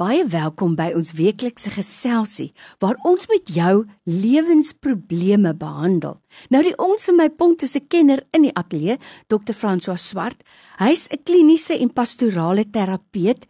Baie welkom by ons weeklikse geselsie waar ons met jou lewensprobleme behandel. Nou die ons in my punt is 'n kenner in die ateljee, Dr. François Swart. Hy's 'n kliniese en pastorale terapeut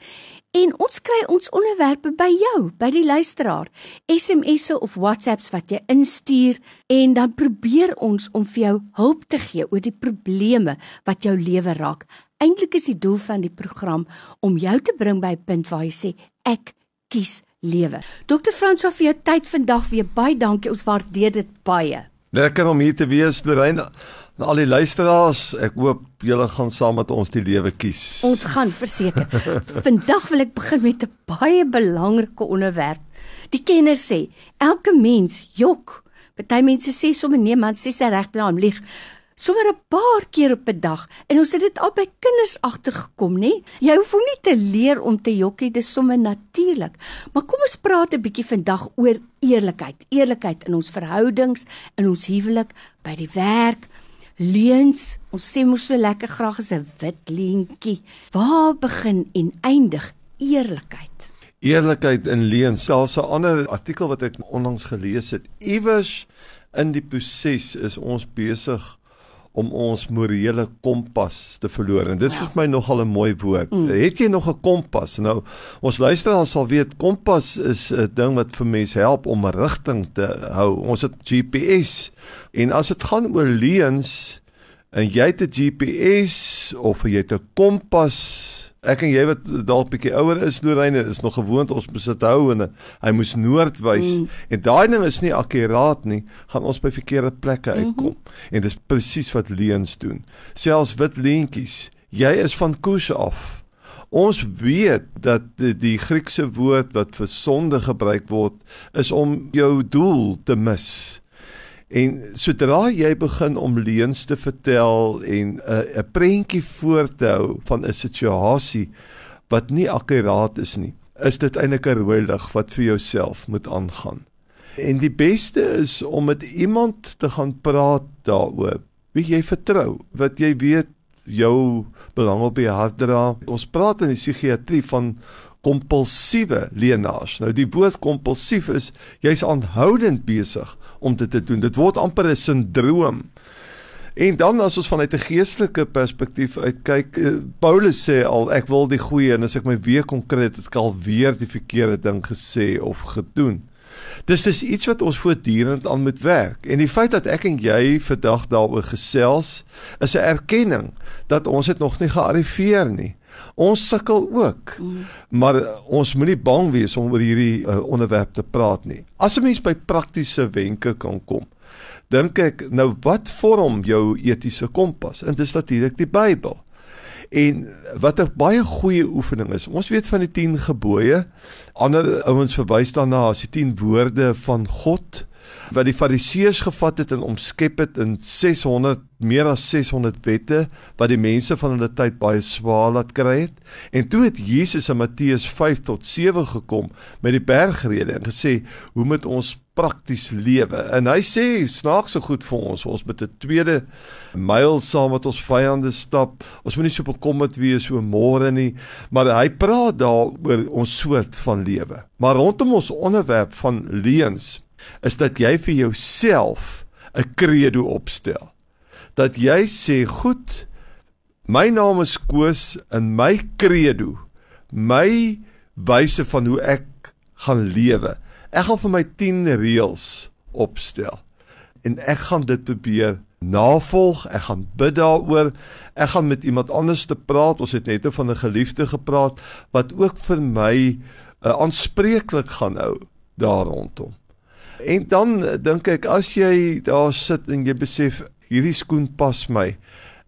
en ons kry ons onderwerpe by jou, by die luisteraar. SMS'e of WhatsApps wat jy instuur en dan probeer ons om vir jou hulp te gee oor die probleme wat jou lewe raak. Eintlik is die doel van die program om jou te bring by 'n punt waar jy sê ek kies lewe. Dr. Frans vir jou tyd vandag weer baie dankie. Ons waardeer dit baie. Lekker om hier te wees, Lorraine. En al die luisteraars, ek hoop julle gaan saam met ons die lewe kies. Ons gaan verseker. vandag wil ek begin met 'n baie belangrike onderwerp. Die kenners sê elke mens jok. Party mense sê sommer nee man, sê sy regte naam lieg sommer 'n paar keer op 'n dag en ons het dit al by kinders agtergekom, nê? Jy hoef nie te leer om te jokkie, dis sommer natuurlik. Maar kom ons praat 'n bietjie vandag oor eerlikheid. Eerlikheid in ons verhoudings, in ons huwelik, by die werk. Leuns, ons sê mos so lekker graag is 'n wit leentjie. Waar begin en eindig eerlikheid? Eerlikheid in leuns. Selfs 'n ander artikel wat ek onlangs gelees het, iewers in die proses is ons besig om ons morele kompas te verloor. En dit is ja. vir my nogal 'n mooi woord. Mm. Het jy nog 'n kompas? Nou, ons luisteraars sal weet kompas is 'n ding wat vir mense help om 'n rigting te hou. Ons het GPS. En as dit gaan oor leuns en jy het 'n GPS of jy het 'n kompas Ek en jy wat dalk bietjie ouer is, Lorraine, is nog gewoond ons besit hou en hy moes noord wys mm. en daai ding is nie akkuraat nie, gaan ons by verkeerde plekke mhm. uitkom. Mm -hmm. En dis presies wat leuns doen. Selfs wit leentjies, jy is van koers af. Ons weet dat die, die Griekse woord wat vir sonde gebruik word is om jou doel te mis. En sodra jy begin om leuns te vertel en 'n uh, 'n prentjie voor te hou van 'n situasie wat nie akkuraat is nie, is dit eintlik 'n rooi lig wat vir jouself moet aangaan. En die beste is om met iemand te gaan praat daaroor wie jy vertrou, wat jy weet jou belang op die hart dra. Ons praat in die psigiatrie van kompulsiewe leenaars. Nou die woord kompulsief is jy's aanhoudend besig om dit te doen. Dit word amper 'n sindroom. En dan as ons vanuit 'n geestelike perspektief uitkyk, eh, Paulus sê al ek wil die goeie en as ek my weer konkreet het ek al weer die verkeerde ding gesê of gedoen. Dis is iets wat ons voortdurend aan moet werk. En die feit dat ek en jy vandag daaroor gesels, is 'n erkenning dat ons dit nog nie gearriveer nie. Ons sukkel ook. Mm. Maar uh, ons moenie bang wees om oor hierdie uh, onderwerp te praat nie. As 'n mens by praktiese wenke kan kom, dink ek nou wat vorm jou etiese kompas? En dis natuurlik die Bybel. En wat 'n baie goeie oefening is. Ons weet van die 10 gebooie. Ander ouens verwys daarna as die 10 woorde van God wat die fariseërs gevat het en omskep het in 600 meer as 600 wette wat die mense van hulle tyd baie swaar laat kry het. En toe het Jesus in Matteus 5 tot 7 gekom met die bergrede en gesê hoe moet ons prakties lewe? En hy sê snaaks so goed vir ons, ons met 'n tweede myl saam met ons vyande stap. Ons moenie so bekommerd wees oor môre nie, maar hy praat daar oor ons soort van lewe. Maar rondom ons onderwerp van leuns is dat jy vir jouself 'n credo opstel. Dat jy sê goed my naam is Koos in my credo my wyse van hoe ek gaan lewe ek gaan vir my 10 reëls opstel en ek gaan dit probeer navolg ek gaan bid daaroor ek gaan met iemand anders te praat ons het net van 'n geliefde gepraat wat ook vir my uh, aanspreeklik gaan hou daar rondom en dan uh, dink ek as jy daar sit en jy besef hierdie skoen pas my.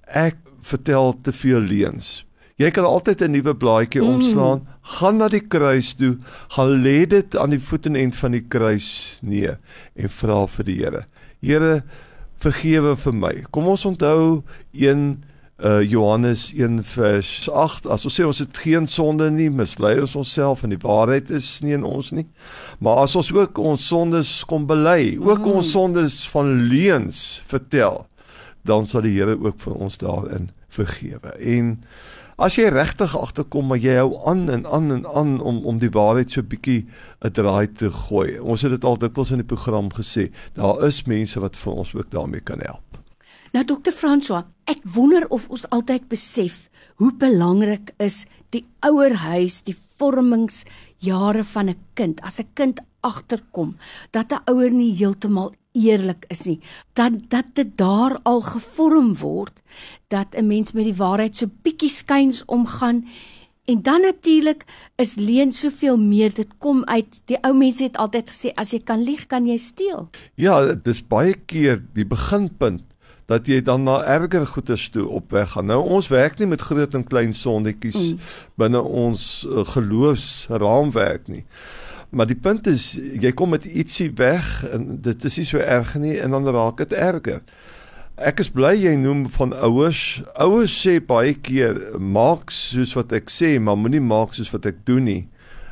Ek vertel te veel leuns. Jy kan altyd 'n nuwe blaadjie mm. omslaan, gaan na die kruis toe, gaan lê dit aan die voetenend van die kruis neer en vra vir die Here. Here, vergewe vir my. Kom ons onthou 1 uh Johannes 1 vers 8 as ons sê ons het geen sonde nie mislei ons onsself en die waarheid is nie in ons nie maar as ons ook ons sondes kom bely ook mm. ons sondes van leuns vertel dan sal die Here ook vir ons daarin vergewe. En As jy regtig agterkom maar jy hou aan en aan en aan om om die waarheid so bietjie 'n draai te gooi. Ons het dit al dikwels in die program gesê. Daar is mense wat vir ons ook daarmee kan help. Nou dokter François, ek wonder of ons altyd besef hoe belangrik is die ouerhuis, die vormingsjare van 'n kind. As 'n kind agterkom dat 'n ouer nie heeltemal eerlik is nie, dat dat dit daar al gevorm word dat 'n mens met die waarheid so bietjie skuins omgaan En dan natuurlik is leen soveel meer dit kom uit die ou mense het altyd gesê as jy kan lieg kan jy steel. Ja, dis baie keer die beginpunt dat jy dan na erger goeders toe op weg gaan. Nou ons werk nie met groot en klein sondetjies mm. binne ons uh, geloofsraamwerk nie. Maar die punt is jy kom met ietsie weg en dit is nie so erg nie en dan raak dit erger. Ek is bly jy noem van ouers. Ouers sê baie keer maak soos wat ek sê, maar moenie maak soos wat ek doen nie.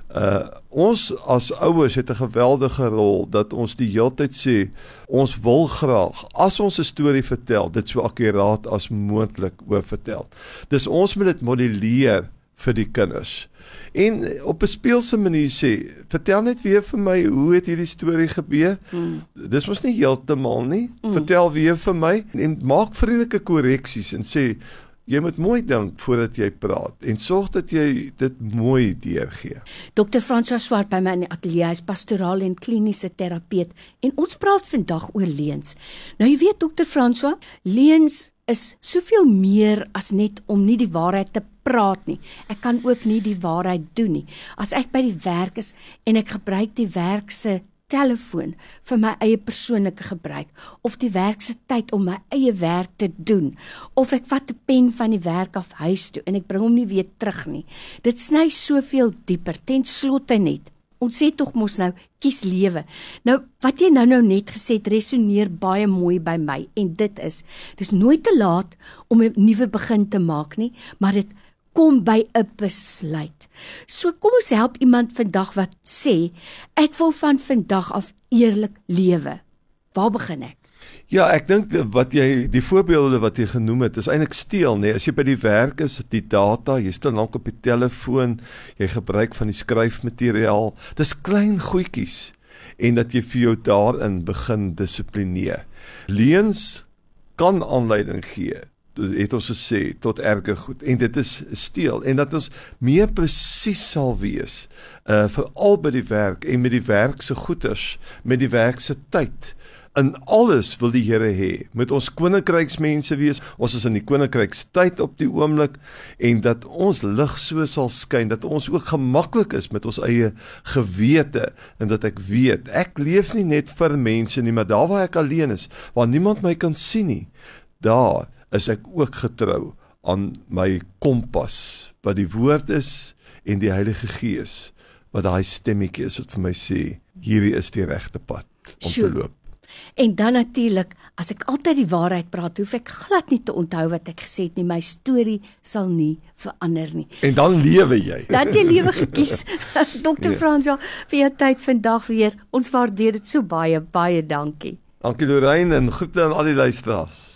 Uh ons as ouers het 'n geweldige rol dat ons die heeltyd sê ons wil graag as ons 'n storie vertel, dit so akkuraat as moontlik oor vertel. Dis ons moet dit modelleer vir die kinders. En op 'n speelse manier sê, vertel net weer vir my hoe het hierdie storie gebeur? Mm. Dis mos nie heeltemal nie. Mm. Vertel weer vir my en maak vriendelike korreksies en sê jy moet mooi dink voordat jy praat en sorg dat jy dit mooi deurgee. Dr. François Swart by my in die ateljee is pastoraal en kliniese terapeut en ons praat vandag oor leuns. Nou jy weet Dr. François, leuns is soveel meer as net om nie die waarheid te praat nie. Ek kan ook nie die waarheid doen nie. As ek by die werk is en ek gebruik die werk se telefoon vir my eie persoonlike gebruik of die werk se tyd om my eie werk te doen of ek vat 'n pen van die werk af huis toe en ek bring hom nie weer terug nie. Dit sny soveel dieper ten slotte net. Ons sê tog mos nou kies lewe. Nou wat jy nou nou net gesê het resoneer baie mooi by my en dit is dis nooit te laat om 'n nuwe begin te maak nie, maar dit kom by 'n besluit. So kom ons help iemand vandag wat sê ek wil van vandag af eerlik lewe. Waar begin ek? Ja, ek dink wat jy die voorbeelde wat jy genoem het, is eintlik steel, nê. Nee. As jy by die werk is, die data, jy stel lank op die telefoon, jy gebruik van die skryfmateriaal. Dis klein goedjies en dat jy vir jou daarin begin dissiplineer. Leens kan aanleiding gee het ons gesê tot erge goed. En dit is steel. En dat ons meer presies sal wees uh veral by die werk en met die werk se goeders met die werk se tyd. In alles wil die Here hê. Met ons koninkryksmense wees? Ons is in die koninkrykstyd op die oomblik. En dat ons lig so sal skyn dat ons ook gemaklik is met ons eie gewete. En dat ek weet ek leef nie net vir mense nie maar daar waar ek alleen is waar niemand my kan sien nie daar is ek ook getrou aan my kompas wat die woord is en die Heilige Gees wat daai stemmetjie is wat vir my sê hierdie is die regte pad om Sjoe. te loop. En dan natuurlik, as ek altyd die waarheid praat, hoef ek glad nie te onthou wat ek gesê het nie. My storie sal nie verander nie. En dan lewe jy. Dan jy lewe gekies. Dr. Nee. Franjo, vir jou tyd vandag weer. Ons waardeer dit so baie. Baie dankie. Dankie Lorraine en groete aan al die luisteraars.